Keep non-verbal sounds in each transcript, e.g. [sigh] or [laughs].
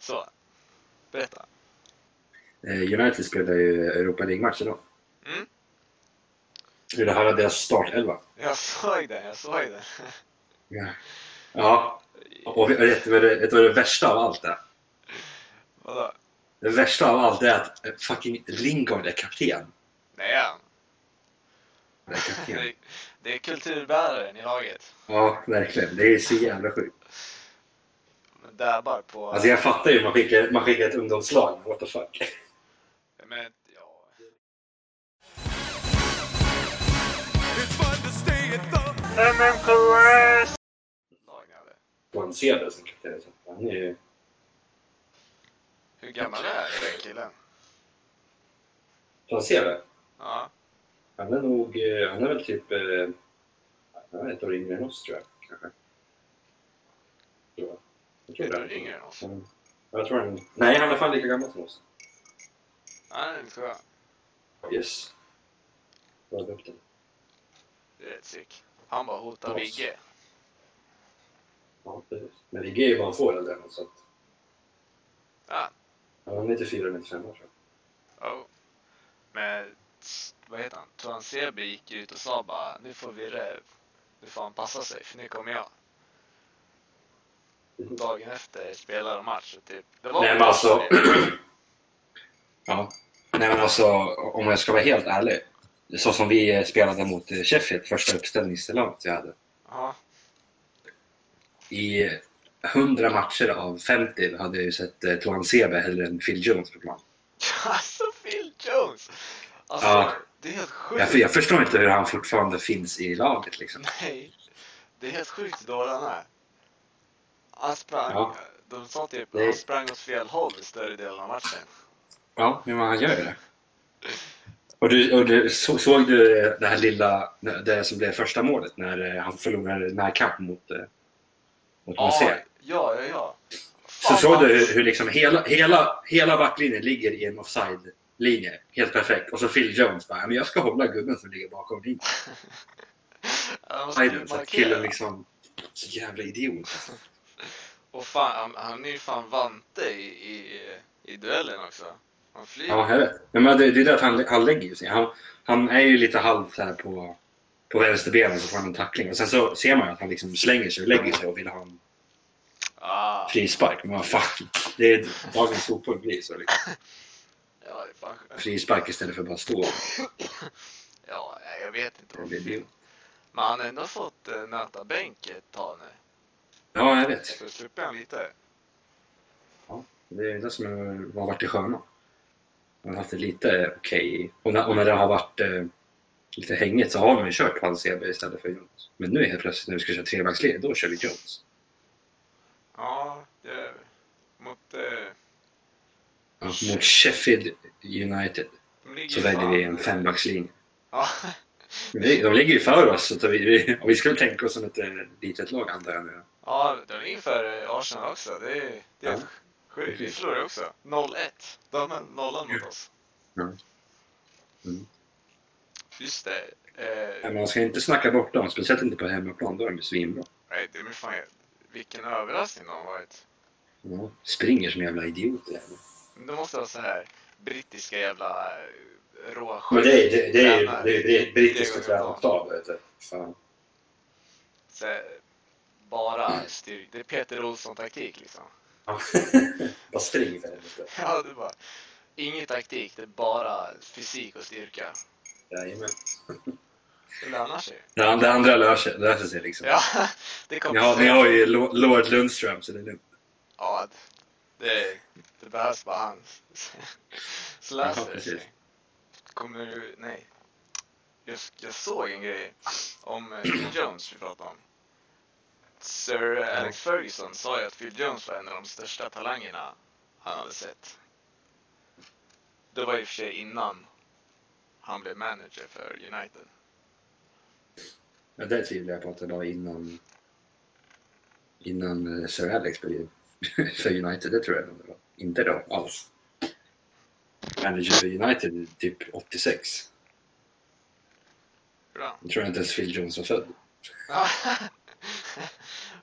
Så. Berätta. Eh, United spelar ju Europa League-match idag. Mm. Vill du höra deras startelva? Jag såg det, jag såg det. Ja. Ja, och vet du vad det, det värsta av allt är? Vadå? Det värsta av allt är att eh, fucking Lingard är kapten. Han är kapten. Det, det är kulturbäraren i laget. Ja, verkligen. Det är så jävla sjukt. Dabbar på... Alltså jag fattar ju, man skickar, man skickar ett ungdomslag. What the fuck? Men, ja. MMKS! Ser det som kapten. Han är ju... Hur gammal är den killen? Ser det. Ja. Han är nog... eh, Han är väl typ... eh, Han är ett år yngre än oss tror jag. Kanske. Tror jag. Jag tror Ett det. yngre än oss? Mm. Jag tror han... Nej, han är fan lika gammal som oss. Ja, det tror jag. Yes. Bra den. Det är rätt sick. Han bara hotar. Vigge. Ja, precis. Men Vigge är ju bara en få äldre än oss, så att... Ja. Han är 94 eller 95 år tror jag. Oh. Men, vad heter han? Tuan Sebi gick ut och sa bara nu får vi det. Nu får han passa sig för nu kommer jag. Dagen efter spelade de match och typ. Det var Nej men alltså... [clears throat] ja. Nej men alltså, om jag ska vara helt ärlig. Så som vi spelade mot eh, Sheffield, första uppställningslaget vi hade. Ja. I 100 matcher av 50 hade jag ju sett eh, Tuan Sebe hellre än Phil Jones på plan. [laughs] Alltså Phil Jones! Alltså, Ja. det är helt sjukt. Jag, jag förstår inte hur han fortfarande finns i laget liksom. Nej, det är helt sjukt hur dålig han är. Han sprang, Ja. de sa typ Det- han sprang åt fel håll större delen av matchen. Ja, men han gör ju det. Och du, och du så, såg du det här lilla, det som blev första målet när eh, han förlorade närkamp mot, eh, mot Marseille? ja, ja, ja. Så såg du hur, hur liksom hela, hela, hela backlinjen ligger i en offside-linje. Helt perfekt. Och så Phil Jones bara, men jag ska hålla gubben som ligger bakom [laughs] linjen. Att killen liksom, så jävla idiot. Och fan, han, han är ju fan vante i, i, i duellen också. Han flyger. Ja, jag vet. Men det, det är det att han, han lägger ju sig. Han, han är ju lite halvt här på, på vänsterbenet så får han en tackling. Och sen så ser man ju att han liksom slänger sig och lägger sig och vill ha en Ah, frispark. Men vad fan, det är dagens fotboll blir så liksom. [laughs] ja, det är fan Frispark istället för bara stå. Ja, jag vet inte. Det blir det. Men han har ändå fått uh, nöta bänk ett tag nu. Ja, jag vet. Så slipper han lite. Det är det som har varit det sköna. Man har haft det lite okej. Och, när, och när det har varit eh, lite hängigt så har man ju kört Juan CB istället för Jones. Men nu helt plötsligt när vi ska köra trebackslinje, då kör vi Jones. Ja, det är mot... Uh, Ja, mot Sheffield United så väljer vi en fembackslinje. Ja, vi- De ligger ju för oss, så vi, vi, och vi skulle tänka oss som ett eh, litet lag antar jag nu. ja de ligger för Arsenal också. Det är, det är Ja. sjukt. Vi förlorade också. 0-1. De är nollan mot oss. Ja. Mm. Just det. Eh, men man ska inte snacka bort dem, speciellt inte på hemmaplan. Då är de ju svinbra. nej, det är fan, vilken överraskning de har varit. Ja, springer som jävla idioter. Det måste vara så här brittiska jävla råskit. Men det är, det, det är Tränare. det är, det är brittiska Det går tränarstav, vet du. Fan. Så här, bara styr... Det är Peter Olsson-taktik liksom. Ja. [laughs] Bara spring för helvete. Ja, det är bara... Ingen taktik, det är bara fysik och styrka. Jajamän. Det lönar sig. Det andra, det andra löser, löser sig liksom. Ja, [laughs] det kommer Ja, ni har ju Lo- Lord Lundström så det är lugnt. Ja, det, det behövs bara han. [laughs] Så Ja, löser det precis. sig. Kommer du... Nej. Jag, jag såg en grej om eh, Phil Jones vi pratade om. Sir Alex Ferguson sa ju att Phil Jones var en av de största talangerna han hade sett. Det var i och för sig innan han blev manager för United. Ja, det tvivlar jag på att det var innan innan eh, Sir Alex blev [laughs] för United. Det tror jag det var. Inte då alls. Manager för United typ 86. Bra. Jag tror inte ens Phil Jones var född. [laughs]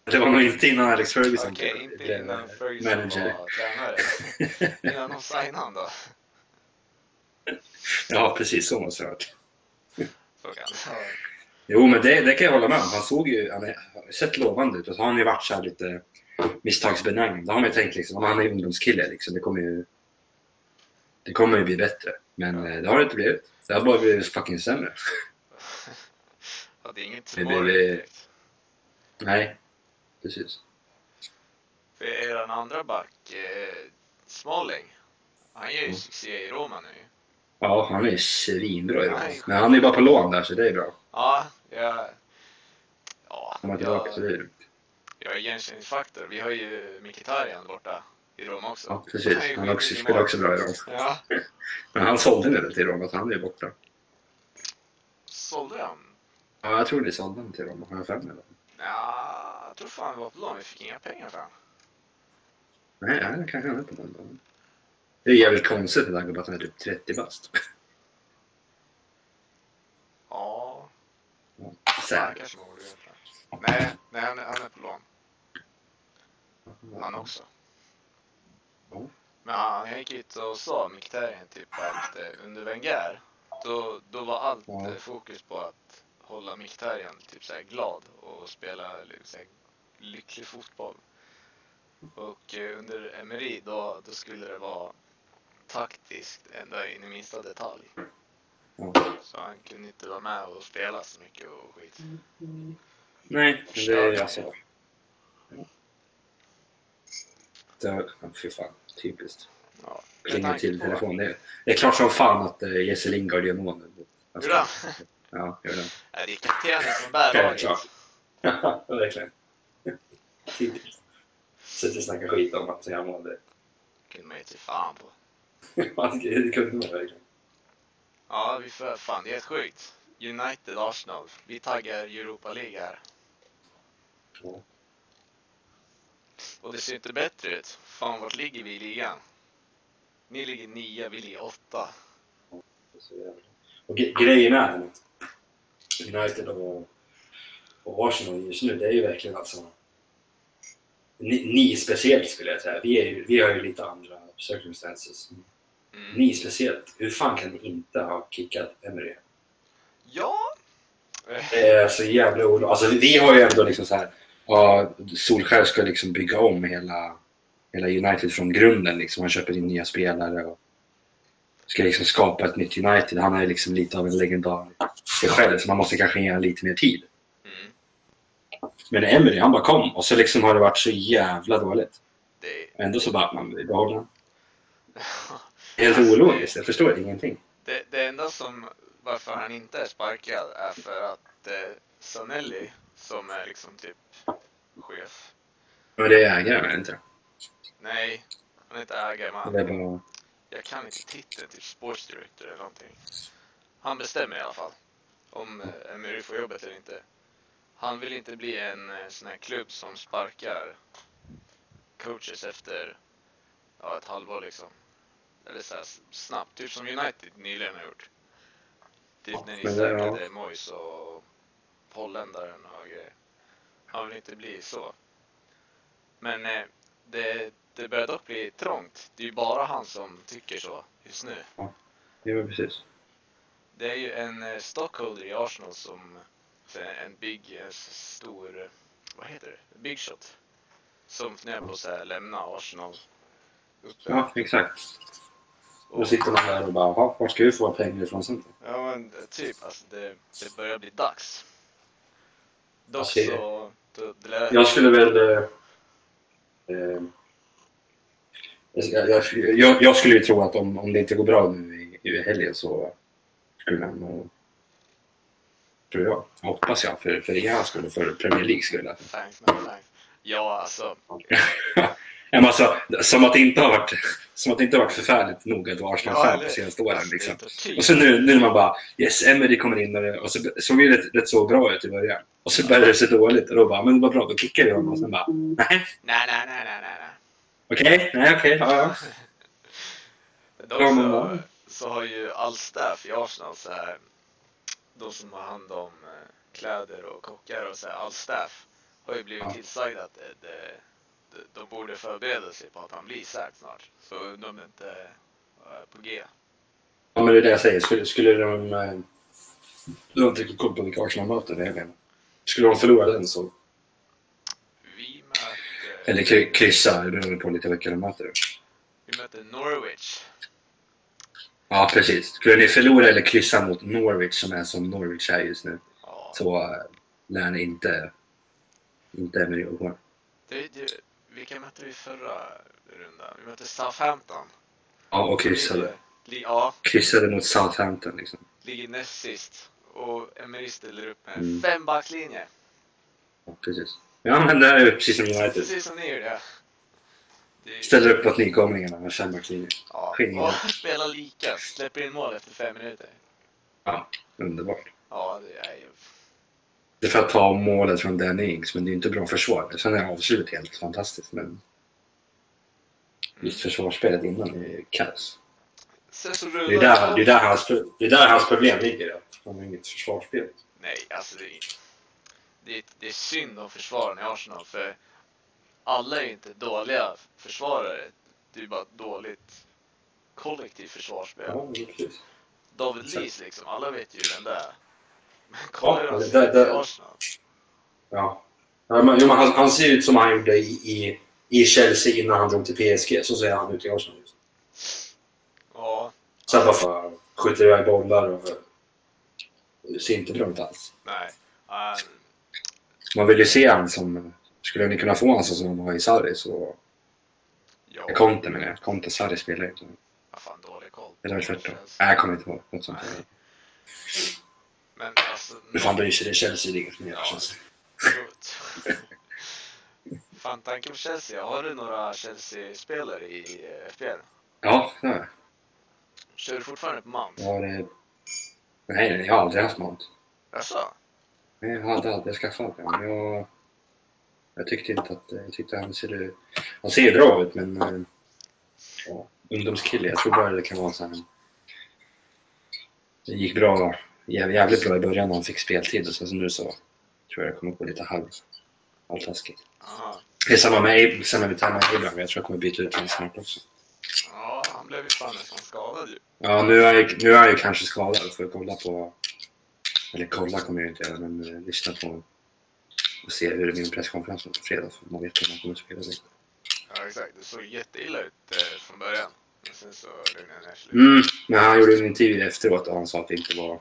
Det var nog inte innan Alex Ferguson Okej, inte blev innan Ferguson manager. var tränare. [laughs] innan de signade han då. Ja, precis så måste det ha varit. Jo, men det, det kan jag hålla med om. Han såg ju, han har sett lovande ut och så har han ju varit så lite misstagsbenägen. Då har man ju tänkt liksom, om han är ungdomskille liksom, det kommer ju det kommer ju bli bättre. Men eh, det har det inte blivit. Det har bara blivit fucking sämre. [laughs] Ja, det är inget Det tomorrow blev- direkt. Nej, precis. För er andra back, eh, Smalling, han gör ju Mm. succé i Roma nu. Ja, han är ju svinbra i det. Men han är ju bara på lån där, så det är bra. Ja, jag... Ja, Kommer tillbaka så jag, det är lugnt. jag är igenkänningsfaktor. Vi har ju Mkhitaryan borta i Roma också. Ja, precis. är Han också, mål. också bra i dem. Ja, Men han sålde väl till Roma, så han är ju borta. sålde han? Ja, jag tror det sålde han till Roma. Har jag för mig? Ja, jag tror fan vi var på lån. Vi fick inga pengar för honom. Nej, det kanske han är på dagen. Det är jävligt konstigt att han är typ 30 bast. Ja, fan, Säkert. Nej, nej han, är, han är på lån. Han också. Men han, gick ut och sa, Mkhitaryan, typ att eh, under Wenger, då, då var allt Ja. eh, fokus på att hålla Mkhitaryan typ såhär glad och spela liksom, såhär, lycklig fotboll. Och eh, under Emery, då, då skulle det vara taktiskt ända in i minsta detalj. Så han kunde inte vara med och spela så mycket och skit. Nej, men det är alltså... Det är, ja, fy fan, typiskt. Ja. Plingar till telefon. Det är, det är klart som fan att uh, Jesse Lingard gör mål nu. Gjorde han? Ja, det. Ja, Det är kaptenen som bär laget. Ja, verkligen. Typiskt. Sitter och snackar skit om att mål. Det- kunde man ju till fan på. Det kunde man verkligen. Ja, vi får, fan det är helt sjukt. United, Arsenal. Vi taggar Europa League här. Ja. Och det ser inte bättre ut. Fan, vart ligger vi i ligan? Ni ligger nia, vi ligger åtta. Och grejen är att United och, och Arsenal just nu, det är ju verkligen alltså... Ni, ni speciellt skulle jag säga. Vi, är ju, vi har ju lite andra circumstances. Mm. Ni speciellt. Hur fan kan ni inte ha kickat Emery? Ja! Det är så jävla oroligt. Alltså vi har ju ändå liksom så här... Ja, Solskär ska liksom bygga om hela, hela United från grunden. Liksom. Han köper in nya spelare och ska liksom skapa ett nytt United. Han är liksom lite av en legendar sig själv, så man måste kanske ge honom lite mer tid. Mm. Men Emery, han bara kom och så liksom har det varit så jävla dåligt. Det, Ändå så bara, man behålla honom. Helt ologiskt, jag förstår ingenting. det, det enda som, varför han inte är sparkad är för att eh, Sanelli, som är liksom typ chef. Men det är ägaren, är det inte? Nej, han är inte ägare, men Det är bara... jag kan inte titeln, typ sports director eller någonting. Han bestämmer i alla fall om eh, Emery får jobbet eller inte. Han vill inte bli en eh, sån här klubb som sparkar coaches efter ja, ett halvår liksom. Eller så snabbt, typ som United nyligen har gjort. Typ när ni det- ja. säkrade Moyes och holländaren och grejer. Han vill inte bli så. Men eh, det, det börjar dock bli trångt. Det är ju bara han som tycker så just nu. Jo, precis. Det är ju en eh, stockholder i Arsenal som här, en big, en s- stor, eh, vad heter det, big shot. Som funderar på att lämna Arsenal. Ja, exakt. Då Och- sitter man där och bara, "Jaha, var ska vi få pengar ifrån sen? Ja men eh, typ, alltså det, det börjar bli dags. Dock så, det lär, Jag skulle väl... Eh, eh, jag, jag, jag, skulle ju tro att om, om det inte går bra nu i, i helgen så skulle han. Tror jag. Hoppas jag. För, för er skull och för Premier League skull. thanks man, thanks. Ja alltså, [laughs] Ja, men alltså, som att det inte har varit, som att det inte har varit förfärligt nog att vara Ja, Arsenal-fan eller- de senaste åren. Liksom. Och så nu, nu man bara yes, Emery kommer in och, det, och så såg det rätt, rätt så bra ut i början. Och så började det se dåligt och då bara, men vad bra, då kickar vi honom. Och sen bara, nej, nej nej nej nej nej. okej, nej okej, ja, ja. Dock [laughs] Ja, men så, så har ju all staff i Arsenal så här, de som har hand om eh, kläder och kockar och så här, all staff har ju blivit Ja. tillsagda att det, det, de, de borde förbereda sig på att han blir sacked snart. Så undrar om det inte är på G. Ja, men det är det jag säger. Skulle, skulle de... eh, Du har inte riktigt koll på vilka Arsenal möter, är det. Skulle de förlora den så... Vi möter, Eller kry- kryssa, beror på lite vilka de möter. vi möter Norwich. Ja, precis. Skulle ni förlora eller kryssa mot Norwich, som är som Norwich är just nu, Ja, så äh, lär ni inte... Inte gå kvar. det, det, vilka mötte vi förra rundan? Vi mötte Southampton. Ja, och kryssade. Ja, Kryssade mot Southampton liksom. ligger näst sist. Och Emery ställer upp med Mm. fembackslinje. Ja, precis. Ja, men det är precis som United. Precis som ni gjorde. Det, Ställer upp mot nykomlingarna med fembackslinje. ja, och [laughs] spelar lika. Släpper in mål efter fem minuter. Ja, underbart. Ja, det är ju... Det är för att ta målet från Danny Ings, men det är inte bra försvar. Sen är avslutet helt fantastiskt, men just försvarsspelet innan är kaos. Sen så Det är där, det är där, hans, det är där hans problem ligger. Han har inget försvarsspel. Nej, alltså det är, det, är, det är synd om försvaren i Arsenal för alla är ju inte dåliga försvarare. Det är ju bara ett dåligt kollektivt försvarsspel. Ja. David. Lees liksom, alla vet ju vem det är. Kolla Ja, det- det-. Ja. ja men, jo, men han, han ser ut som han gjorde i, i, i Chelsea innan han drog till PSG. Så ser han ut i Arsenal. Just. Ja, Sen bara skjuter iväg bollar och det ser inte bra ut alls. nej. Uh, Man vill ju se han som... Skulle ni kunna få honom så som han var i Sarri så... ja, Conte menar jag. Conte Sarri spelar ju inte. vad fan dålig koll. Eller var det tvärtom? Nej, jag kommer inte ihåg. Något sånt. Nej. Men alltså... Men fan bryr sig det är Chelsea det inget mer Ja. känns det. Fan, tanke på Chelsea. Har du några Chelsea-spelare i eh, FPL? Ja, det har jag. Kör du fortfarande på Mount? Ja, det... Nej, jag har aldrig haft Mount. Jaså? Jag hade aldrig skaffat den. Jag, jag tyckte inte att... Jag tyckte han ser... Han ser bra ut, men... eh, Ja, ungdomskille. Jag tror bara det kan vara så här... Det gick bra. Jäv- Jävligt bra i början när han fick speltid och sen nu så tror jag det kommer gå lite halv, halvtaskigt. Aha. Det är samma med, samma med Tammy Abraham. Jag tror jag kommer byta ut honom snart också. Ja, han blev ju fan nästan skadad ju. Ja, nu är, jag, nu är jag ju kanske skadad. Får jag kolla på... Eller kolla kommer jag inte göra, men eh, lyssna på och se hur det blir med presskonferensen på fredag. För man vet hur man kommer att spela sig. Ja, exakt. Det såg jätteilla ut eh, från början. Sen så lugnade det ner sig. Mm, men han gjorde en intervju efteråt och han sa att det inte var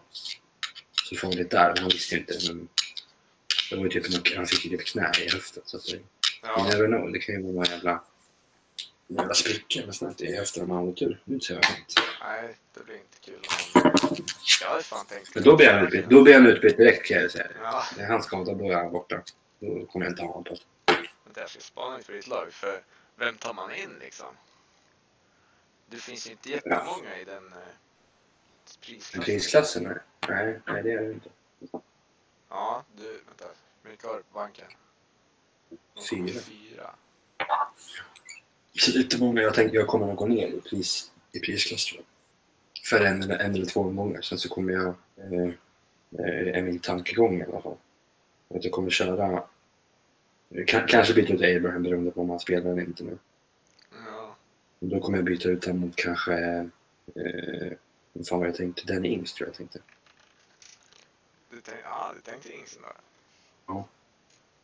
så farligt där. Han visste ju inte. Men det var ju typ han fick ju typ knä i höften. Så att det, you Ja, never know. Det kan ju vara några jävla, jävla sprickor eller snett i höften om han har otur. Nu ser jag inte. nej, det blir inte kul. om- Jag hade fan tänkt... Men då blir han utbytt, då blir han utbytt direkt kan jag säga. Ja, Är han skadad då är han borta. Då kommer jag inte ha honom på. vänta, jag ska spana lite på ditt lag. För vem tar man in liksom? Det finns inte jättemånga i den eh, prisklassen. Prisklassen? Nej, nej, nej det är det inte. Ja, du, vänta. Hur mycket har du på banken? Fyra. Fyra. Lite många. Jag tänkte jag kommer att gå ner i, pris, i prisklass tror jag. För en, eller- en eller två omgångar. Sen så kommer jag, eh, eh, är min tankegång i alla fall. Att jag kommer köra, kan, kanske byta ut Abraham beroende på om han spelar eller inte nu. Ja, Då kommer jag byta ut honom mot kanske, eh, vad fan var jag tänkte? Danny Ings tror jag tänkte. du, tänk, ja, du tänkte Ingsen då?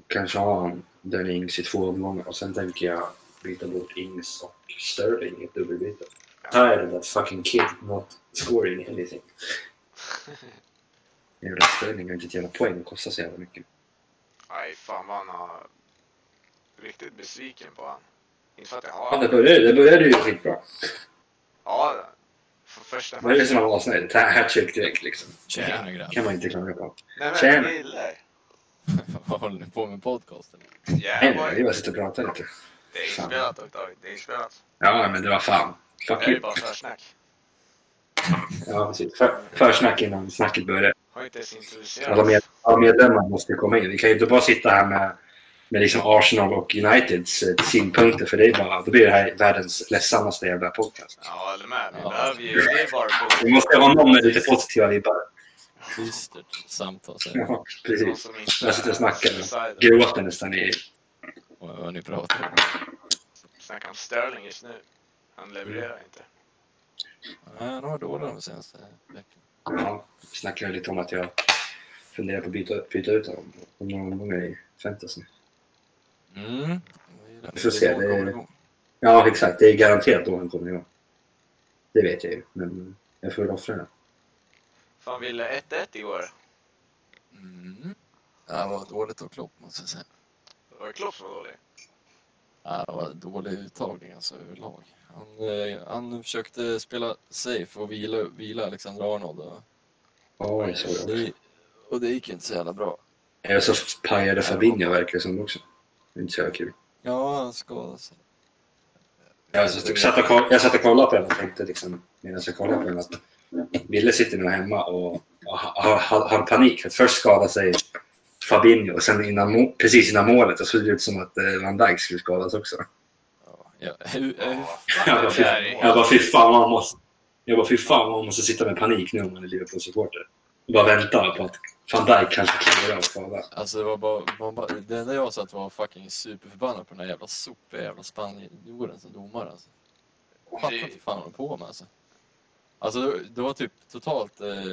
Kanske ha han Danny Ings i två omgångar och sen tänker jag byta bort Ings och Sterling i ett dubbelbyte. Tired of that fucking kid not scoring anything. [laughs] Jävla Sterling har inte ett jävla poäng och kostar så jävla mycket. Nej, fan vad han har... Riktigt besviken på han. Inte för att jag har Ja, det började, det började ju skitbra. Ja, för första Det var ju som han var snäll. Hattrick direkt liksom. Tjena grabbar. kan man inte klaga på. Nej men, Tjena. [laughs] Vad håller ni på med podcasten? Nej, Yeah, nej, vi bara sitter och pratar lite. Det är inspelat David, det är inspelat. Ja, men det var fan. Det Fuck här är you. bara försnack. Ja, precis. För, försnack innan snacket börjar. Har inte ens introducerat Alla, med, alla medlemmar måste ju komma in. Vi kan ju inte bara sitta här med, med liksom Arsenal och Uniteds eh, synpunkter för det är bara, då blir det här världens ledsammaste jävla podcast. Ja, eller med. Vi Ja. behöver ju... Det är bara Vi måste ha någon med lite positiva vibbar. dystert samtal. Så. Ja, precis. Jag sitter och snackar. suicidal. Gråter nästan i... Vad, vad ni pratar om. Snackar om Sterling just nu. Han levererar inte. Ja, han har dålig de senaste veckorna. Ja, snackade lite om att jag funderar på att byta, byta ut honom om några gånger i fantasy. Mm. Vi får se, Det är. Ja, exakt. Det är garanterat då han kommer igång. Det vet jag ju, men jag får väl offra det. Fan ville 1-1 igår. Mm. Ja, det var dåligt av Klopp måste jag säga. Det var Klopp som var dålig. Ja, det var dålig uttagning alltså överlag. Han, eh, han försökte spela safe och vila, vila Alexander Arnold. Och, Ja, jag såg det och det gick inte så jävla bra. Eller så pajade Fabinho verkar det som också. Det är inte så kul. Ja, han skadade sig. Jag satt och, koll- jag satt och kollade på den och tänkte liksom, medan jag kollade på den att Ville sitter nu hemma och, och har, har, har panik. Att först skada sig Fabinho och sen innan, precis innan målet så såg det ut som att eh, Van Dijk skulle skadas också. Ja, ja, hur, hur, [laughs] Jag bara, fy, jag bara fy fan man måste, jag bara, fy fan man måste sitta med panik nu om man är Liverpool-supporter. Och Bara vänta på att Van Dijk kanske kan göra skada. Alltså det var bara, man bara, det enda jag satt var fucking superförbannad på den där jävla sopiga jävla spanjoren som domare alltså. Jag fattar inte vad fan han håller på med alltså. Alltså det, det var typ totalt, eh, jag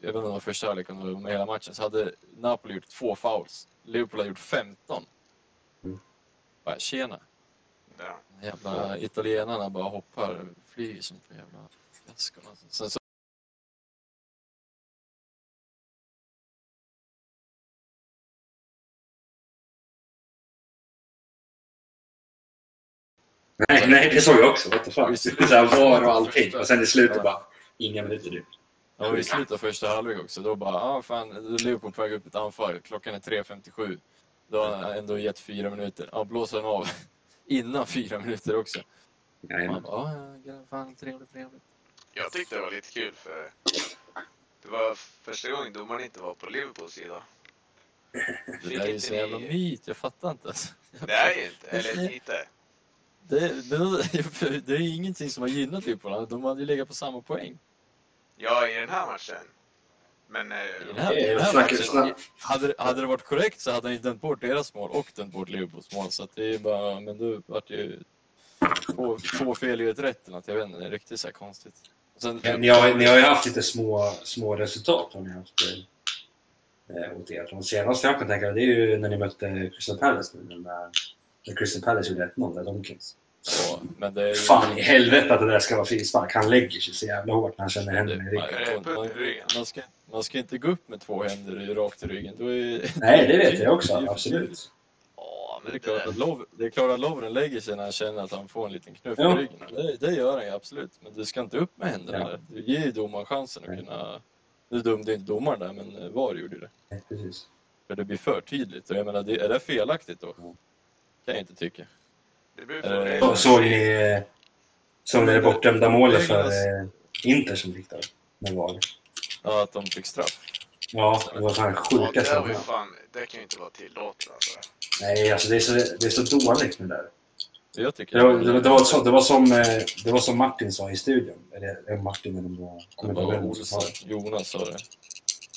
vet inte om det var första halvlek eller med hela matchen, så hade Napoli gjort två fouls. Liverpool har gjort 15. Mm. Bara, tjena. Ja. De jävla italienarna bara hoppar, flyger som på jävla fiaskon alltså. Sen så, Nej, nej, det såg jag också. What the fuck. Så här var och allting. Och sen i slutet bara, inga minuter nu. Ja, och i slutet av första halvlek också, då bara, ja ah, fan, Liverpool på väg upp ett anfall, klockan är 3.57. Då har han ändå gett fyra minuter. Ja, blåser han av [laughs] innan fyra minuter också. Nej, Man bara, ja, ja, fan, trevligt, trevligt. Jag tyckte det var lite kul för det var första gången domaren inte var på Liverpools sida. Det där är ju så jävla myt, jag fattar inte. Alltså. Det är ju inte, eller lite. Det, det, det är ingenting som har gynnat Liverpool, de hade ju legat på samma poäng. Ja, i den här matchen. Men... eh, I den här, i den här Snackar- matchen, hade, hade det varit korrekt så hade han ju dömt bort deras mål och dömt bort Liverpools mål. Så att det är bara, men då vart ju två, två fel i ett rätt eller något. Jag vet inte, det är riktigt så här konstigt. Sen, Ja, Ni har, ni har ju haft lite små, små resultat har ni haft eh, åt er. De senaste jag kan tänka det är ju när ni mötte Crystal Palace nu. När, när Crystal Palace gjorde 1-0 där Domkins. ja, men det är ju... Fan i helvete att det där ska vara frispark. Han lägger sig så jävla hårt när han känner händerna i ryggen. Man ska, man ska inte gå upp med två händer i- rakt i ryggen. Är, Nej, det vet jag också. Absolut. Ja, Det är men klart att, det... Lov, det är klart att Lovren lägger sig när han känner att han får en liten knuff Ja. i ryggen. Det, det gör han ju absolut. Men du ska inte upp med händerna Ja. Du ger ju domaren chansen att Nej. kunna... Nu dömde inte domaren där, men eh, VAR gjorde det. Nej, precis. För det blir för tydligt. Och jag menar, det, är det felaktigt då? Ja. Kan jag inte tycka. Det Eh, det. Så, såg ni, såg ni det bortdömda målet för eh, Inter som fick där? Med VAR? Ja, att de fick straff. Ja, det var fan Ja, sjuka det, saker. fan, det kan ju inte vara tillåtet alltså. Nej, alltså det är så, det är så dåligt med det där. Jag tycker Det var, det, det, var så, det, var som, eh, det var som Martin sa i studion. Eller Martin eller om det var... det kommer inte ihåg vem som sa det. Jonas sa det.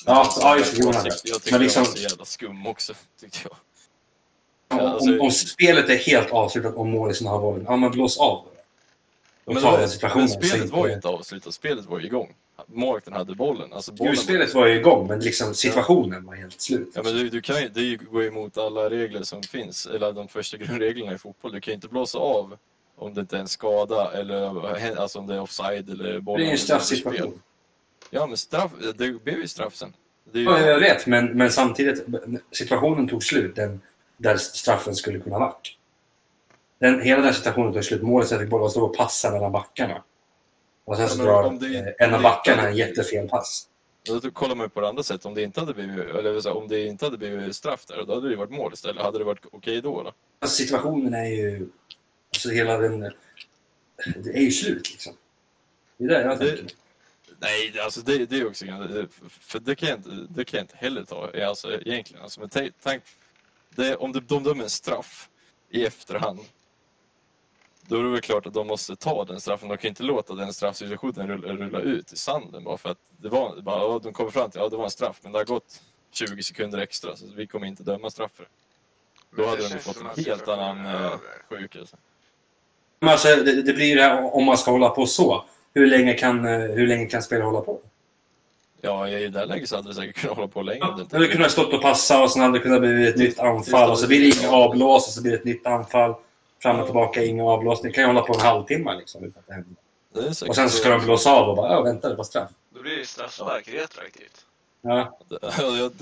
Ja, ja, just det, Jonas, Jag ja. tyckte, jag tyckte Men det liksom- var så jävla skum också, [laughs] tyckte jag. Om, alltså- om, om spelet är helt avslutat om målisen har bollen, ja men blås av. Men, Och det ta var, den situationen. men spelet var ju inte- avslutat, spelet var ju igång. Målvakten hade bollen. Alltså bollen Jo, spelet var ju igång, men liksom situationen var helt slut. Ja, men du, du kan ju, det går ju emot alla regler som finns, eller de första [laughs] grundreglerna i fotboll. Du kan ju inte blåsa av om det inte är en skada eller alltså om det är offside eller det bollen. är ju en straffsituation. Ja, men straff, det blev ju straff sen. Det ju, Ja, jag vet, men, men samtidigt, situationen tog slut den, där straffen skulle kunna varit. Den, hela den situationen tog slut. Målet fick bollen stå och passa mellan backarna. Och sen så drar en av backarna en jättefel pass. Då kollar man på det andra sättet. Om det inte hade blivit, eller så, om det inte hade blivit straff där, då hade det ju varit mål istället. Hade det varit okej då? då? Alltså, situationen är ju... Alltså hela den... Det är ju slut liksom. Det är det jag Det- tänker. Nej, det- alltså det, det är också För det kan jag inte, det kan jag inte heller ta alltså, egentligen. Alltså, men tänk, det, om de, de dömer en straff i efterhand. då är det väl klart att de måste ta den straffen. De kan inte låta den straffsituationen rulla, rulla ut i sanden bara för att det var, bara, de kommer fram till ja det var en straff men det har gått 20 sekunder extra så vi kommer inte döma straff för det. Då hade det de fått en att helt annan eh, sjukelse. Men alltså, det, det blir det här om man ska hålla på så. Hur länge kan, eh, hur länge kan spel hålla på? Ja, i det här läget så hade det säkert kunnat hålla på länge. om det hade kunnat stått och passa och sen hade det kunnat bli ett nytt anfall och så blir det inga avblås och så blir det ett nytt anfall. Fram och tillbaka, inga avblås. Det kan ju hålla på en halvtimme liksom. utan att det händer. Det Och sen så ska de blåsa av och bara ja, vänta, det var straff. Då blir det straffspark retroaktivt. Ja. Ja, jag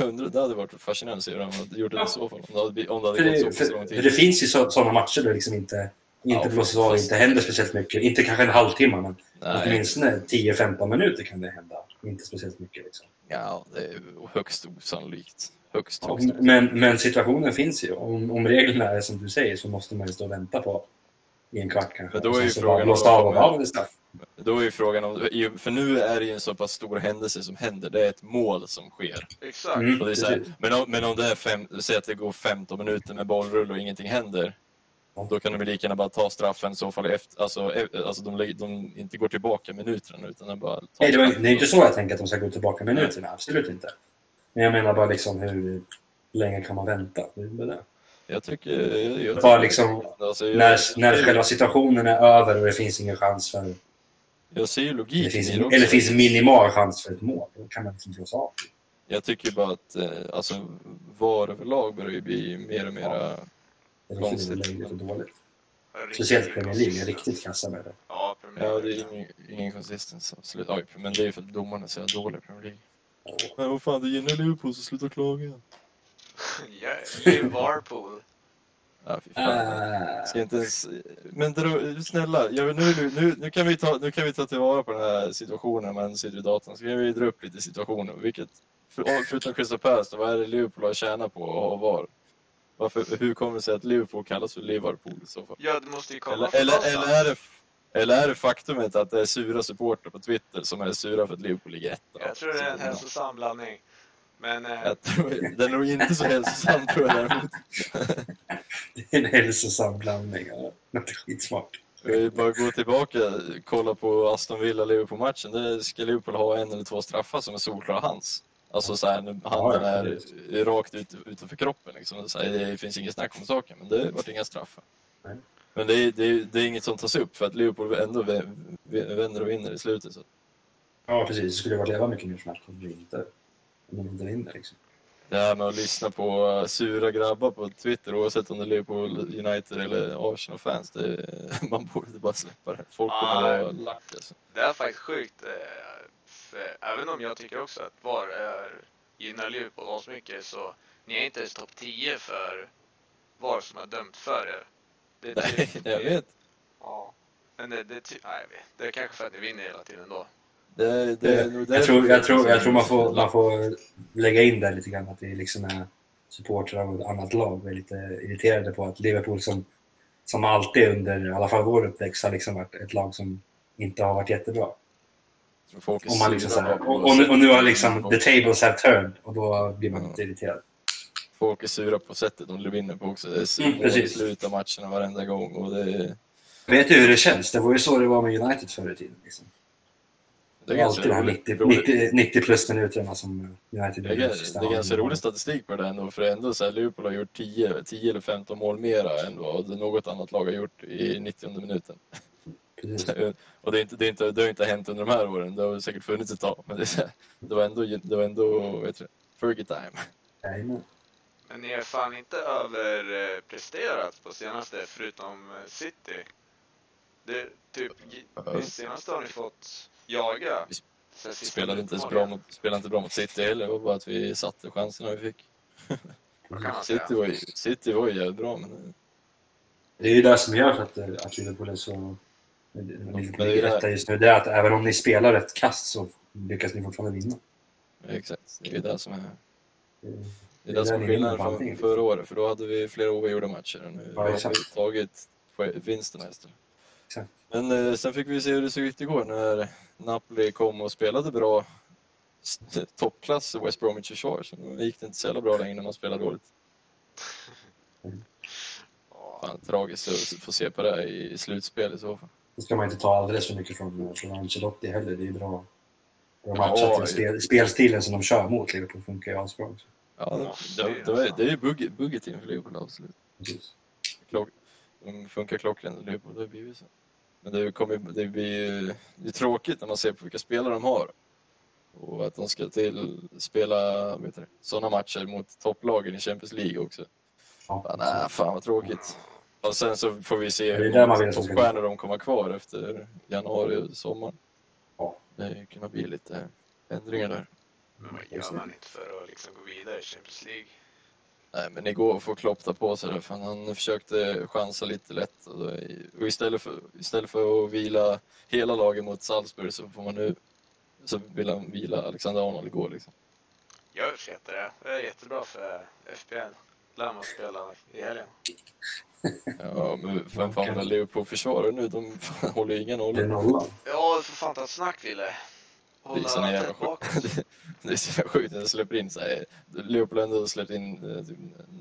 undrar, det hade varit fascinerande att se hur de hade gjort det i så fall. Om det hade, blivit- om det hade För gått så för, lång för tid. det finns ju så, sådana matcher där det liksom inte, inte Ja, blåses av, inte händer speciellt mycket. Inte kanske en halvtimme, men Nej, åtminstone 10-15 minuter kan det hända. Inte speciellt mycket liksom. ja, det är högst osannolikt. Högst, Ja, högst. men, men situationen finns ju. Om, om reglerna är som du säger så måste man ju stå och vänta på i en kvart kanske. Men då är ju så frågan bara om av straff. Då är ju frågan om, för nu är det ju en så pass stor händelse som händer. Det är ett mål som sker. Exakt. Mm. Och det är så här, men, om, men om det är fem, säg att det går 15 minuter med bollrull och ingenting händer. Ja. Då kan de lika gärna bara ta straffen i så fall efter, alltså, e- alltså de, de inte går tillbaka minuterna utan de bara Nej, det, var, det är inte så jag tänker att de ska gå tillbaka minuterna. Absolut inte. Men jag menar bara liksom hur länge kan man vänta? Det det. Jag tycker... Jag, jag Bara liksom alltså, jag, När, när själva situationen är över och det finns ingen chans för... jag ser ju Det logiken finns, i det också. eller finns minimal chans för ett mål. Då kan man liksom blåsa av. Jag tycker bara att eh, alltså, VAR överlag börjar ju bli mer och mer... Ja. Konstigt. riktigt och dåligt. Speciellt Premier League är riktigt kassa med det. Ja, Premier Ja, det är ingen, ingen konsistens. Absolut. Oj, men det är ju för att domarna är så jävla dåliga i Premier League. Men vad fan, det gynnar Liverpool så sluta klaga. [laughs] Ja, Liverpool. Ja, fy fan. Ah, Ska inte ens... Men dra, snälla, nu, nu, nu, nu, kan vi ta, nu kan vi ta tillvara på den här situationen man sitter i datorn. Så kan vi dra upp lite situationer. Vilket, för, förutom Crystal Palace, vad är det Liverpool har tjänat på att ha VAR? Varför, hur kommer det sig att Liverpool kallas för Liverpool i så fall? Ja, det måste ju komma Eller, eller, eller, är det, eller är det faktumet att det är sura supportrar på Twitter som är sura för att Liverpool ligger etta? Jag tror det är en hälsosam blandning. Men eh, Jag tror, den är nog inte så hälsosam tror jag däremot. [laughs] det är en hälsosam blandning. Ja. Är skitsmart. Vi bara gå tillbaka kolla på Aston Villa-Liverpool-matchen. Där ska Liverpool ha en eller två straffar som är solklara hans. Alltså så här, Ja, ja, är rakt ut, utanför kroppen. Liksom. Så här, det finns inget snack om saken, men det vart inga straffar. Nej. Men det är, det, är, det är inget som tas upp för att Liverpool ändå vä- vä- vänder och vinner i slutet. Så. Ja, precis. Det skulle varit leva mycket mer snabbt om vi inte, om de inte vinner. Liksom. Det här med att lyssna på uh, sura grabbar på Twitter oavsett om det är Liverpool, United eller Arsenal-fans. Det, [laughs] man borde bara släppa det. Folk kommer Ja. att vara lack alltså. det är faktiskt sjukt. Eh, även om jag tycker också att VAR är, gynnar Liverpool mycket så ni är inte ens topp 10 för VAR som har dömt för er. Det är Nej, typ- [laughs] jag vet. Ja. Men det, det, ty- nej, det är kanske för att ni vinner hela tiden då. Det, det, Jag tror, jag tror, jag som- tror man, får, man får lägga in där lite grann att det liksom är supportrar av ett annat lag och är lite irriterade på att Liverpool som, som alltid under i alla fall vår uppväxt har liksom varit ett lag som inte har varit jättebra. Och, man liksom sura här, och, och, nu- och nu har liksom the tables have turned och då blir man lite irriterad. Folk är sura på sättet de vinner på också. Det är Mm, mm, precis. slutar matcherna varenda gång. Och det, är- Vet du hur det känns? Det var ju så det var med United förr i tiden. Liksom. det är Alltid de här roligt- 90, roligt. 90, 90 plus minuterna som United Det är, det är ganska rolig statistik på det ändå, för ändå så här, Liverpool har gjort 10, 10 eller 15 mål mera än vad något annat lag har gjort i 90 minuten. Precis. [laughs] Och det, är inte, det, är inte, det har inte hänt under de här åren, det har säkert funnits ett tag, men det, det var ändå, det var ändå vet du, Fergie time. Jajamän. Men ni är fan inte överpresterat på senaste förutom eh, City. Det, typ, uh. senaste har ni fått jaga. Vi Spelade inte bra mot, spelade inte bra mot City heller, det var bara att vi satte chanserna vi fick. [laughs] City var ju, City var ju jävligt bra, men Det är ju det som gör att, eh, att Liverpool är så... Det det här- etta just nu. Det är att även om ni spelar ett kast så lyckas ni fortfarande vinna. exakt, det är det som är Det- Det är det som är skillnaden från förra året, för då hade vi flera oavgjorda matcher. och Nu Ja, har vi tagit vinsterna istället. Exakt. Men eh, sen fick vi se hur det såg ut igår när Napoli kom och spelade bra toppklass i West Bromwich försvar. Så då gick det inte så jävla bra längre när man spelade dåligt. Ja, Fan, tragiskt att få se på det i slutspel i så fall. Det ska man inte ta alldeles för mycket från, från Ancelotti heller. Det är bra. Bra Ja, matchat till spel, spelstilen som de kör mot Liverpool funkar ju asbra också. Ja, det, det, ju det, är, det är ju bugget, bugget inför Liverpool, absolut. Precis. Klock, de funkar klockrent, Liverpool, det blir ju så. Men det, kommer, det blir ju det är tråkigt när man ser på vilka spelare de har. Och att de ska till spela sådana matcher mot topplagen i Champions League också. Ja, Fan, nej, fan vad tråkigt. Och sen så får vi se hur många toppstjärnor de kommer kvar efter januari och sommaren. Ja. Det kan bli lite ändringar där. Men vad gör man inte för att liksom gå vidare i Champions League? Nej, men igår får Klopp ta på sig det. För han försökte chansa lite lätt. Och, då, och istället, för, istället för att vila hela laget mot Salzburg så får man nu så vill han vila Alexander Arnold igår. Liksom. Jag uppskattar det. Det är jättebra för FPL. Lär man spela i helgen. Ja, men vem fan vill ha Liverpool-försvarare nu? De fan, [laughs] håller ju ingen Det är nolla. nollan. Ja, för fan ta snack Wille. Det är Hålla så jävla sjukt. [laughs] Det är så jävla sjukt när de släpper in så här, Liverpool har ändå släppt in eh,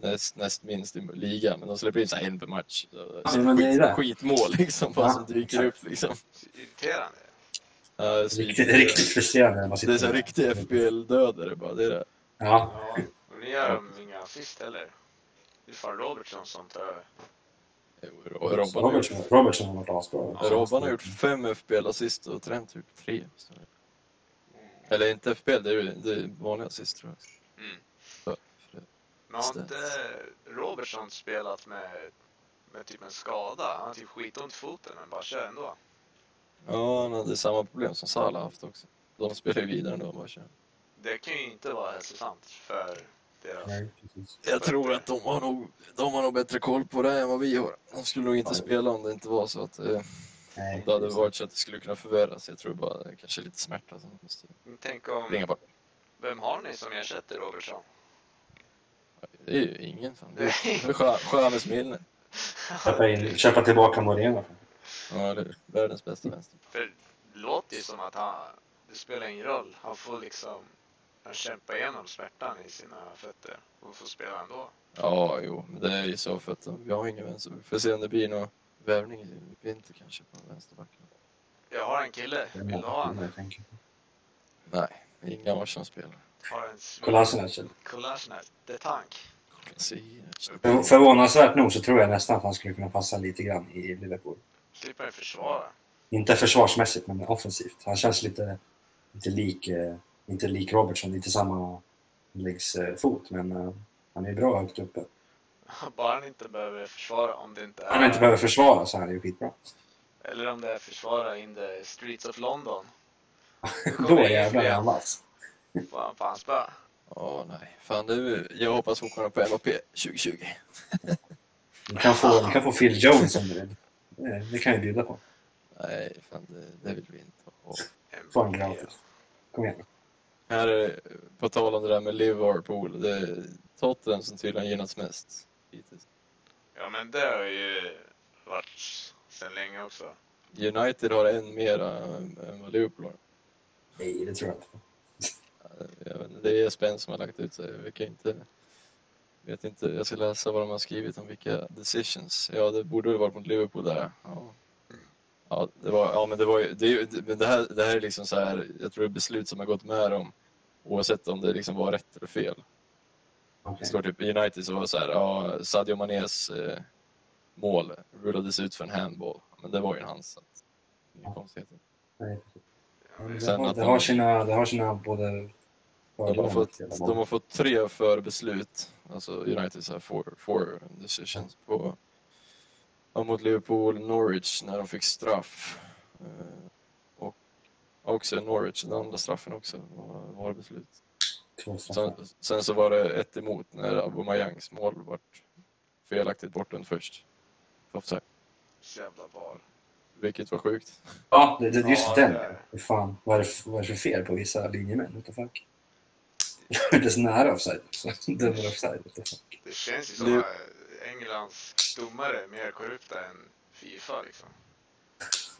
näst, näst minst i ligan, men de släpper in så en per match. Ja, men det är Skit, det. skitmål liksom, bara Ja, som dyker upp liksom. Irriterande. Ja, det är så Riktigt, riktigt frustrerande när man sitter Det är så riktig FBL-dödare bara. Det är det. Ja, Ja. Och nu gör inga assist heller. Det är fan Robertson som tar över. Robban har gjort, Robertson, har varit asbra. Robban har gjort fem FBL-assist och Trent gjort tre. Eller inte FBL, det är, ju- det är vanliga assist tror jag. Mm. Men har inte Robertson spelat med, med typ en skada? Han har typ skitont i foten men bara kör ändå. ja, han hade samma problem som Salah haft också. De spelar ju vidare ändå bara kör. Det kan ju inte vara hälsosamt för deras... Nej, precis. Jag tror att de har, nog, de har nog bättre koll på det än vad vi har. De skulle nog inte spela om det inte var så att eh, Nej, det hade varit så att det skulle kunna förvärras. Jag tror bara det är kanske lite smärta som måste Tänk om... springa bort. Vem har ni som ersätter Robertson? Det är ju ingen. Fan. Det är James Milner. Köpa, tillbaka Moreno. Ja, det är världens bästa vänster. För det låter ju som att han... Det spelar ingen roll. Han får liksom... Han kämpar igenom smärtan i sina fötter och får spela ändå. Ja, jo, men det är ju så för att vi har ingen vänster. Vi får se om det blir någon värvning i vinter kanske på vänsterbacken. Jag har en kille. Är Vill du ha tänker. Nej. Har en Kolasinac. Kolasinac. Det tank. Kolasinac. För- Förvånansvärt nog så tror jag nästan att han skulle kunna passa lite grann i Liverpool. Slipper försvara. Inte försvarsmässigt, men offensivt. Han känns lite, lite lik, eh, inte lik Robertson, inte samma läggsfot, men eh, han är bra högt uppe. [laughs] Bara han inte behöver försvara om det inte är... Om han inte behöver försvara så är han ju skitbra. Eller om det är försvara in the streets of London. [laughs] Då jävlar är han [laughs] vass. Får han fan spö. Åh nej, fan du, jag hoppas fortfarande på MAP 2020. Ni kan få, ni kan få Phil Jones om du vill. Det, det kan jag bjuda på. Nej, fan det, det vill vi inte. Få en gratis. Kom igen. Här är, på tal om det där med Liverpool, det är Tottenham som tydligen gynnats mest hittills. Ja men det har ju varit sen länge också. United har en mera än än vad Liverpool har. Nej, det tror jag inte. Jag vet inte, det är Spence som har lagt ut sig. Jag kan inte, vet inte. Jag ska läsa vad de har skrivit om vilka decisions. Ja, det borde väl varit mot Liverpool där. Ja, ja, det, var, ja men det var ju... Det, det, det, här, det här är liksom så här, jag tror det är beslut som har gått med dem oavsett om det liksom var rätt eller fel. Det Okej. står typ i United så var det så här, ja, Sadio Manés eh, mål rullades ut för en handball. Men det var ju en hans. Så att, inga konstigheter. Nej, Det Sen har, att det, de- har sina, det har sina både De har, fått, de har fått tre för beslut, alltså United så här four, four decisions på, mot Liverpool, Norwich när de fick straff. Eh, och också Norwich, den andra straffen också, var, var beslut. Sen, sen så var det ett emot när Aubameyangs mål vart felaktigt bortdömt först. För offside, jävla bar. vilket var sjukt. Ja, det, det, just Ja, den. det är- fan, vad är, det, för- vad är det för fel på vissa linjemän? What the fuck? [laughs] Det är så nära offside. [laughs] Så Dömer offside. What the fuck? Det känns ju som Det- Englands domare mer korrupta än Fifa liksom.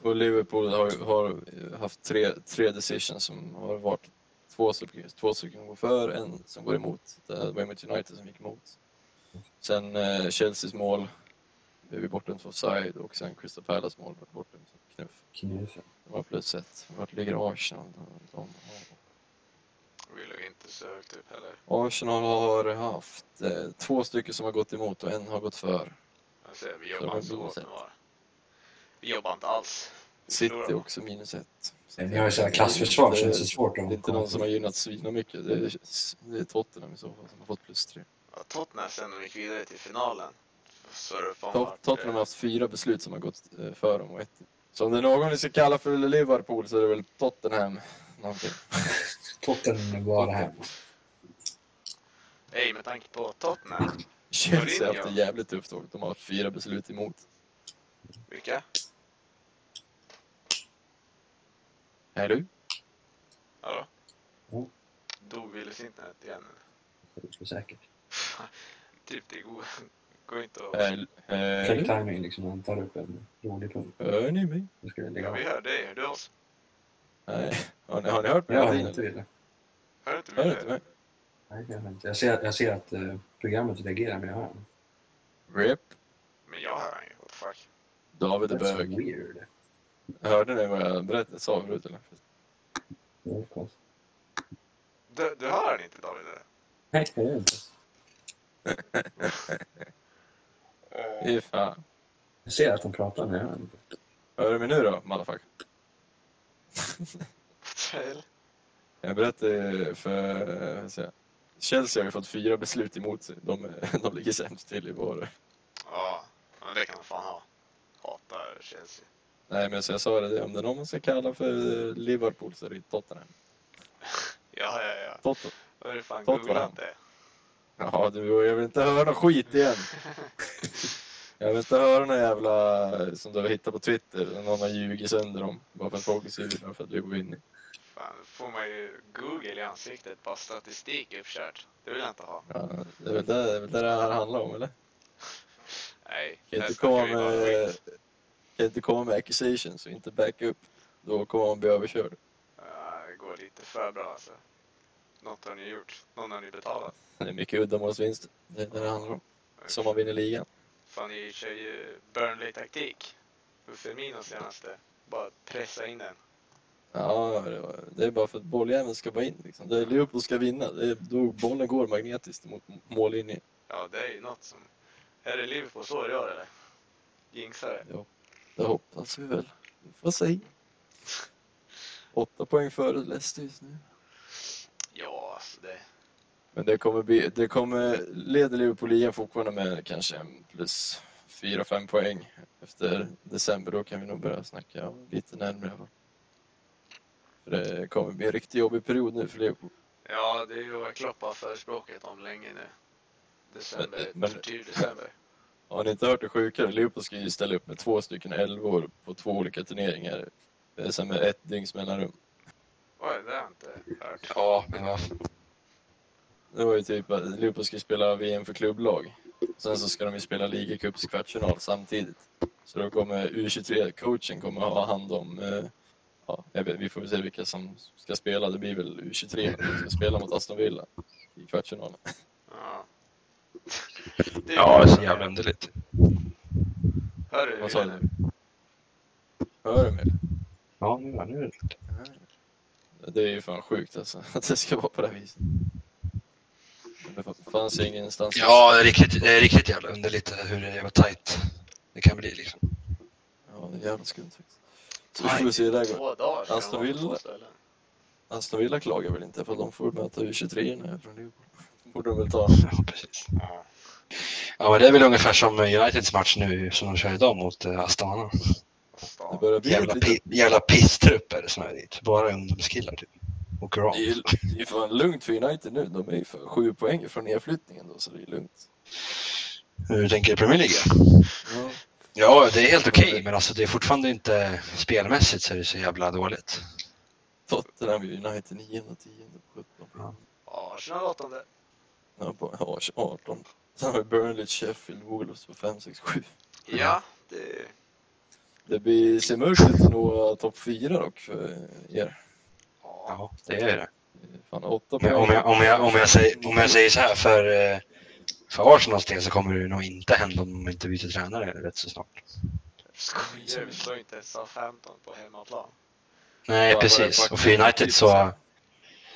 Och Liverpool har, har haft tre, tre decisions som har varit två stycken, två stycken går för, en som går emot. Det var mot United som gick emot. Sen eh, Chelseas mål blev vi bortdömt offside och sen Crystal Palace mål var bortdömt som knuff. Knuffen. Det var plus ett. Vart ligger Arsenal? De, de, Vi låg inte så högt upp heller. Arsenal har haft eh, två stycken som har gått emot och en har gått för. Jag säger, vi jobbar inte så hårt. Vi jobbar inte alls. Vi City också minus ett. Så Ni har ju sådana klassförsvar så det är så svårt Det är inte någon som har gynnat svina mycket. Det är, det är Tottenham i så fall som har fått plus tre. Ja, Tottenham sen de gick vidare till finalen. Så Tot- Tottenham har eh, haft fyra beslut som har gått eh, för dem och ett. Så om det är någon vi ska kalla för Liverpool så är det väl Tottenham någonting. Totten var det här. Ej, med tanke på Tottenham. Chelsea har haft det jävligt tufft och de har fyra beslut emot. Vilka? Är du? Hallå? Mm. Dog Willys internet igen? Det är säkert. [laughs] Typ det går, går inte att... Är, är Fake du? timing liksom. Han tar upp en rolig punkt. Hör ni mig? Nu ska lägga Ja, vi hör dig. Hör du oss? Nej. Har ni, har ni hört mig Jag har inte velat. Hör inte dig? mig? Nej, jag, inte. jag, ser, jag ser att eh, programmet reagerar men jag hör den. RIP. Men jag hör inget. What the fuck? David är That's bög. weird. Hörde ni vad jag berättade, sa förut eller? Det är konstigt. Du, du hör inte David? eller? Nej, jag gör inte. [laughs] Fy fan. Jag ser att de pratar men jag hör inte. Hör du mig nu då, motherfucker? Trail. Jag berättade för... eh, vad jag? Chelsea har ju fått fyra beslut emot sig. De, [laughs] de ligger sämst till i vår. Ja, men det kan man fan ha. Hatar Chelsea. Nej, men så jag sa det, om det är någon man ska kalla för Liverpool så är det Tottenham. [laughs] Ja, ja, ja. Tottenham. Då är det fan googlat det. Ja, du, jag vill inte höra någon skit igen. [laughs] Jag vill inte höra någon jävla som du har hittat på Twitter. Någon har ljugit sönder dem. Bara för att folk är sura för att vi går in. Fan, då får man ju Google i ansiktet. Bara statistik uppkört. Det vill jag inte ha. Ja, det är väl det det, är väl det, det här handlar om, eller? [laughs] Nej, Kan här inte komma med, kan inte komma med accusations och inte back up. Då kommer man bli överkörd. Ja, det går lite för bra alltså. Något har ni gjort. Någon har ni betalat. Det är mycket uddamålsvinster. Det är det det handlar om. Som man vinner ligan. Ni kör ju Burnley-taktik. Firmino senaste. Bara pressa in den. Ja, det det är bara för att bolljäveln ska vara in. Liksom. Det är Liverpool ska vinna. Det är, då bollen går magnetiskt mot mållinjen. Ja, det är ju något som... Är det Liverpool så i år eller? Jinxar det? Det hoppas vi väl. Vi får se. Åtta poäng före Leicester just nu. Ja, alltså det... Men det kommer, bli, det kommer leder Liverpool ligan fortfarande med kanske en plus 4-5 poäng. Efter december då kan vi nog börja snacka lite närmare. För det kommer bli en riktigt jobbig period nu för Liverpool. Ja, det är ju vad Klopp har förespråkat om länge nu. December, Men- tidig december. [laughs] Har ni inte hört det sjukare? Liverpool ska ju ställa upp med två stycken elvor på två olika turneringar. Det är som med ett dygns mellanrum. Oj, det har jag inte hört. Ja, men varför? Det var ju typ att Liverpool ska spela VM för klubblag. Sen så ska de ju spela ligacups kvartsfinal samtidigt. Så då kommer U23-coachen kommer ha hand om, eh, ja, vet, vi får väl se vilka som ska spela. Det blir väl U23 som ska spela mot Aston Villa i kvartsfinalen. [laughs] Ja. Det är- Ja, så jävla underligt. Hör du? Vad sa du? Hör du mig? Ja, nu, nu är det. Det är ju fan sjukt alltså, [laughs] att det ska vara på det här viset. Det fanns ingenstans. Ja, det är riktigt, det är riktigt jävla underligt hur det jävla tajt det kan bli liksom. Ja, det är jävla skumt faktiskt. Så vi får se hur det här går. Aston det Villa. Aston Villa klagar väl inte för att de får möta U23 nu från Liverpool. borde de väl ta. [laughs] Ja, precis. Ja. Ja, men det är väl ungefär som Uniteds match nu som de kör idag mot eh, Astana. Det Stan. börjar bli Jävla, lite... jävla pisstrupper som är dit. Bara ungdomskillar typ. Åker av. Det är ju det är fan lugnt för United nu. De är ju för sju poäng från nedflyttningen då, så det är lugnt. Hur tänker du Premier League? Ja. Ja, det är helt okej, men alltså det är fortfarande inte spelmässigt så är det så jävla dåligt. Tottenham United 9 och 10 på 17. Ja. Arsenal åttonde. Ja, på ja, 18. Sen har vi Burnley, Sheffield, Wolves på 5, 6, 7. Ja, det... Det blir, ser mörkt ut att nå topp 4 dock för er. Ja. Det är det. Fan, åtta Men om, jag, om, jag, om, jag säger, om jag säger så här, för, eh, för Arsenals del så kommer det nog inte hända om de inte byter tränare rätt så snart. Skojar, vi slår inte Southampton på hemmaplan. Nej, Ja, precis. Och för United så...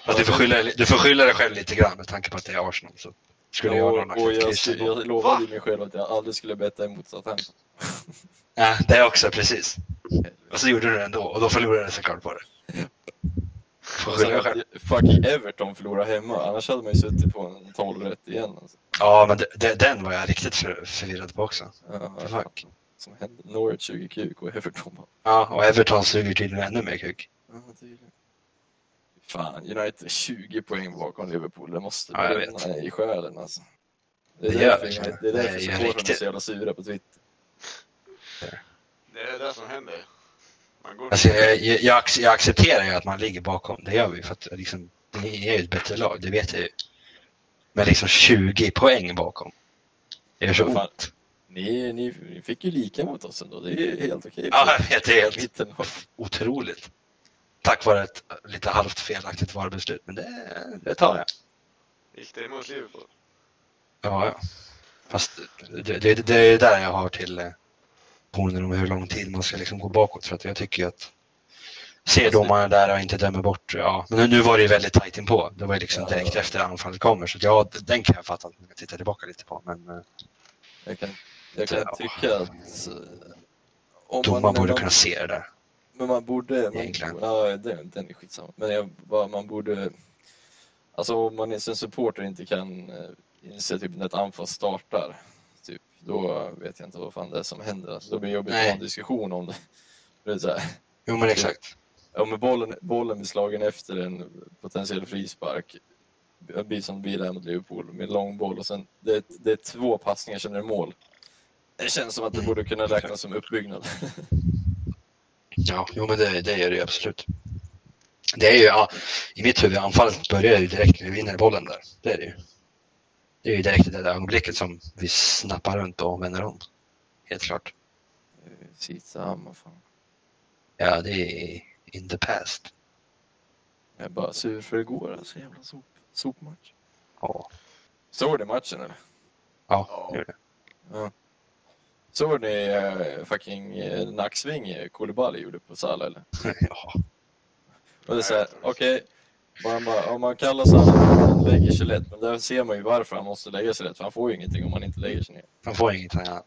Fast du, får skylla, du får skylla dig själv lite grann med tanke på att det är Arsenal. Så skulle jag och, ha och jag, skulle- jag lovade ju mig själv att jag aldrig skulle betta emot Southampton. Ja, det också, precis. Och så gjorde du det ändå och då förlorade du såklart på det. Att fucking Everton förlorar hemma, annars hade man ju suttit på en 12 rätt igen. Alltså. Ja, men det, det, den var jag riktigt för, förvirrad på också. Ja, Fuck. som hände. Norwich 20 kuk och Everton bara... Ja, och Everton suger tydligen ännu mer kuk. Ja, tydligen. Fan, United är 20 poäng bakom Liverpool. Det måste Ja, jag brinna i själen alltså. Det är Det därför, det. United- det är därför supportrarna är så jävla sura på Twitter. Det är det som händer. Man går Alltså, jag, jag, jag, ac- jag accepterar ju att man ligger bakom. Det gör vi för att liksom, ni är ju ett bättre lag, det vet jag ju. Men liksom 20 poäng bakom. Det gör så ont. Ni, ni, ni fick ju lika mot oss ändå. Det är helt okej. Ja, jag vet, det är helt otroligt. Tack vare ett lite halvt felaktigt VAR-beslut, men det, det tar jag. Gick det emot Liverpool? Ja, ja. Fast det, det, det är där jag har till ponen om hur lång tid man ska liksom gå bakåt. För att jag tycker ju att ser domarna där och inte dömer bort, ja. Men nu- var det ju väldigt tajt inpå. Det var ju liksom Ja. direkt efter anfallet kommer. Så att ja, den kan jag fatta att man kan titta tillbaka lite på. Men eh, Jag kan, jag kan Ja. tycka att... eh, Om domaren borde man, kunna se det där. Men man borde... Man, Egentligen. ja, den, den är skitsamma. Men jag, man borde... Alltså om man är- som supporter inte kan eh, inse typ när ett anfall startar, då vet jag inte vad fan det är som händer. Alltså, då blir det jobbigt att ha en diskussion om det. [laughs] det är så här, Jo, men exakt. om bollen, bollen blir slagen efter en potentiell frispark, det blir som blir där mot Liverpool med lång boll och sen det är, det är två passningar, sen är det mål. Det känns som att det borde kunna räknas som uppbyggnad. Ja, jo, men det, det gör det ju absolut. Det är ju, ja, i mitt huvud, anfallet börjar ju direkt när vi vinner bollen där. Det är det ju. Det är ju direkt i det där ögonblicket som vi snappar runt och vänder om. Helt klart. Samma fan. Ja, det är in the past. Jag är bara sur för igår, alltså jävla sop, sopmatch. Ja, Såg ni matchen eller? ja Ja. gör det. Såg ni uh, fucking uh, nacksving uh, Koulibaly gjorde på Salah eller? [laughs] Ja, Och det är såhär, okej, man, bara- om man kallar att han lägger sig lätt, men där ser man ju varför han måste lägga sig lätt, för han får ju ingenting om han inte lägger sig ner. han får annat.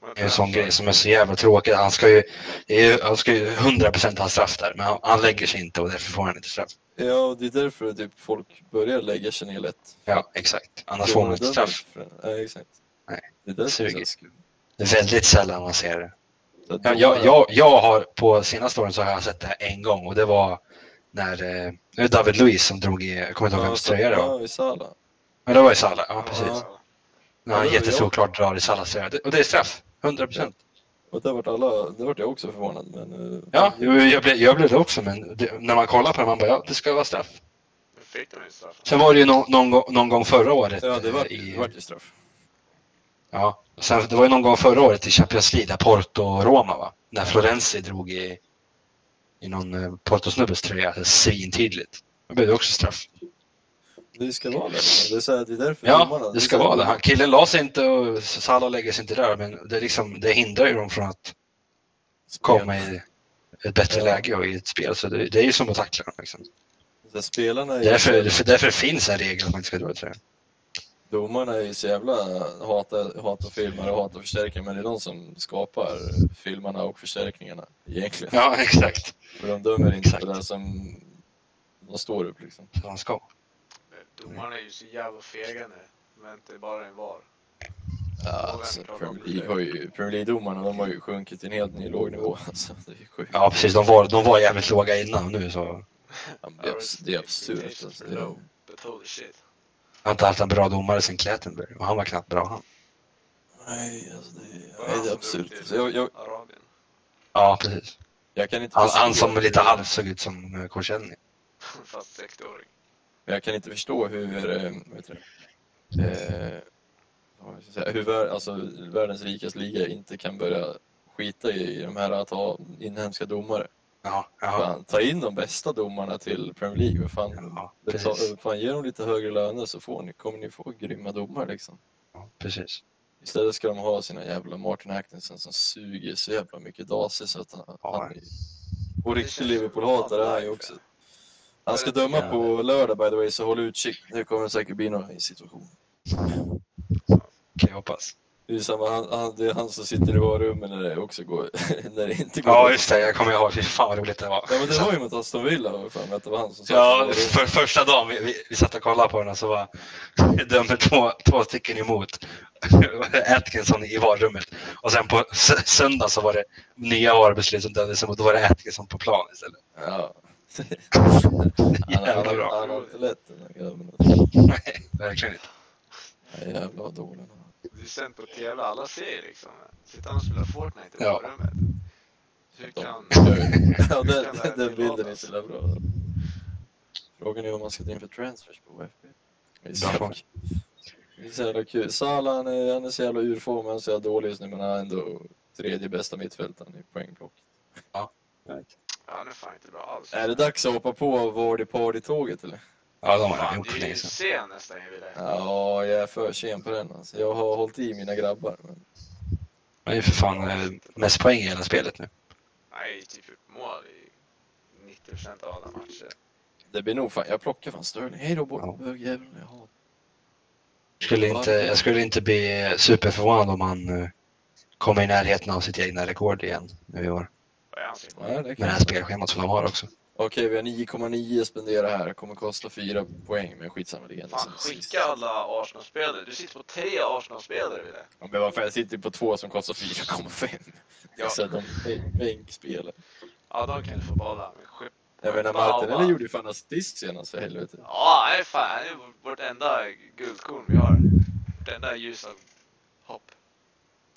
Men Det är en sån grej som är så jävla tråkig. Han ska ju, det han ska ju 100% ha straff där, men han, han lägger sig inte och därför får han inte straff. Ja, och det är därför typ folk börjar lägga sig ner lätt. Ja, exakt. Annars får man inte straff. Ja, exakt. Nej, Det är därför suger. det är. Det väldigt sällan man ser det. Jag, jag, jag har på senaste åren så har jag sett det här en gång och det var när eh, det är David Luiz som drog i, jag kommer inte ihåg Ja, vems tröja det var. Ja, i Salah. Men det var i Salah, ja precis. Ja. När han Ja, det var jättesolklart drar i Salahs tröja. Det- Och det är straff, 100 procent. Och där vart alla, där vart jag också förvånad. Men, eh, Ja, jag blev, jag blev det också men det, när man kollar på det man bara ja, det ska vara straff. Nu fick de ju straff. Sen var det ju någon, någon, gång- någon gång förra året. ja det vart eh, det i, vart ju straff. ja, sen, det var ju någon gång förra året i Champions League, där Porto och Roma va? När Florenzi drog i, i någon eh, Porto-snubbes tröja, svintydligt. Då blev det också straff. Det ska vara det. Det är, så här, det är därför Ja, det är ska vara det. Han, killen la sig inte och Salah lägger sig inte där, men det, liksom, det hindrar ju dem från att komma i ett bättre Ja. läge och i ett spel. Så det, det är ju som att tackla dem. Liksom. Spelarna är Därför, för därför finns en regel att man inte ska dra i tröjan. Domarna är ju så jävla hatar, hatar filmare och hatar förstärkningar, men det är de som skapar filmarna och förstärkningarna egentligen. Ja, exakt. För de dömer inte Exakt. på det som de står upp liksom. Som man ska. Domarna är ju så jävla fega nu. Men inte bara en VAR. Ja, alltså, Premier League-domarna de har ju sjunkit till en helt ny låg nivå. [laughs] Alltså, det är sjukt. Ja, precis. De var, de var jävligt låga innan nu så... Ja, det, är, absurt. Alltså. Det är, shit. Jag har inte haft en bra domare sen Klätenberg och han var knappt bra han. nej, alltså, det, nej, det är absurt. Jag, jag, Arabien. Ja, precis. jag kan inte Han, han som lite halvt såg ut som eh, 60-åring. Jag kan inte förstå hur, eh, vad heter det, eh, jag säga, hur vär, alltså, världens rikaste liga inte kan börja skita i de här att ha inhemska domare. Ja, ja, ta in de bästa domarna till Premier League. Fan, ja fan, ge dem lite högre löner så får ni, kommer ni få grymma domare. Liksom. Ja, precis. Istället ska de ha sina jävla Martin Atkinson som suger så jävla mycket dase så att han, Ja. han är... Och riktig Liverpool-hatare är han ju också. Han ska döma på lördag by the way, så håll utkik. Det kommer säkert bli någon situation. Kan jag hoppas. Det är samma, han, han, det är han som sitter i varummet när det också går, [laughs] när det inte går. Ja, just det. Jag kommer ihåg. Fy fan vad roligt det var. Ja men det var ju mot Aston Villa för mig att det var han som satt Ja, för första dagen vi, vi, vi satt och kollade på den och så var [laughs] dömde två, två stycken emot [laughs] Atkinson i varummet. Och sen på söndag så var det nya VAR-beslut som dömdes emot. Då var det Atkinson på plan istället. Ja. Jävla bra. han har inte lätt den här grabben. Nej, verkligen inte. Nej, jävla vad dålig han Det är sänt på TV, alla ser liksom. Sitter han och spelar Fortnite i Ja. varummet? [laughs] Hur kan... Ja, den, Kan det den, den bilden är så jävla bra. Frågan är vad man ska ta in för transfers på FB. Det är så jävla, fråga. det är så jävla kul. Salah han är, han är så jävla ur form, han är så jävla dålig just nu men han är ändå tredje bästa mittfältaren i poängblock. Ja, nu är fan inte bra alls. Är det dags att hoppa på Vardy Party-tåget eller? Ja, de har Fan, gjort det är ju sen nästan jag. Ja, jag är för sen på den alltså. Jag har hållit i mina grabbar. Men... Det är ju för fan eh, mest poäng i hela spelet nu. Nej, typ gjort mål i 90% av alla matcher. Det blir nog fan, jag plockar fan Sterling. Hej då Ja. bögjäveln, jag har Skulle inte, jag skulle inte bli superförvånad om han eh, kommer i närheten av sitt egna rekord igen nu i år. Ja, det Med det här spelschemat som de har också. Okej, vi har 9,9 spendera här. Kommer kosta 4 poäng, men skitsamma. Det är Fan, skicka alla Arsenal-spelare. Du sitter på tre Arsenal-spelare. Ja, men varför? Jag sitter på två som kostar 4,5. [laughs] Ja. Så de är bänkspelare. Ja, de kan du få skip... Jag menar, Martinelli gjorde ju fan assist senast för helvete. Ja, nej fan. Han är vårt enda guldkorn vi har. Vårt enda ljusa hopp.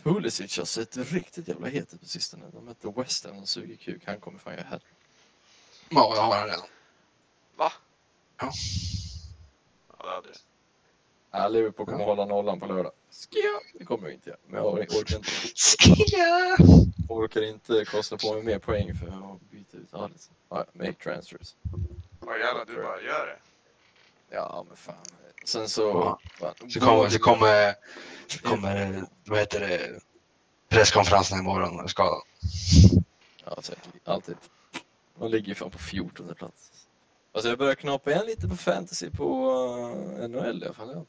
Pulisic har sett riktigt jävla het ut på sistone. De mötte West Ham och suger kuk. Han kommer fan göra hat Ja, jag har han redan. Va? Ja. Ja, det hade du. Ja, Liverpool kommer hålla nollan på lördag. Skia! Det kommer jag inte göra. Men jag orkar inte, Skia! orkar inte kosta på mig mer poäng för att byta ut Alisson. Ja, make transfers. Vad jävlar, du bara gör det. Ja, men fan. Sen så... Ja. fan, Så kommer, så kommer, kommer vad heter det, presskonferensen imorgon skadad. Ja, säkert. Alltid. De ligger ju fan på 14 plats. Alltså jag börjar knapa igen lite på fantasy på eh, uh, NHL i alla fall.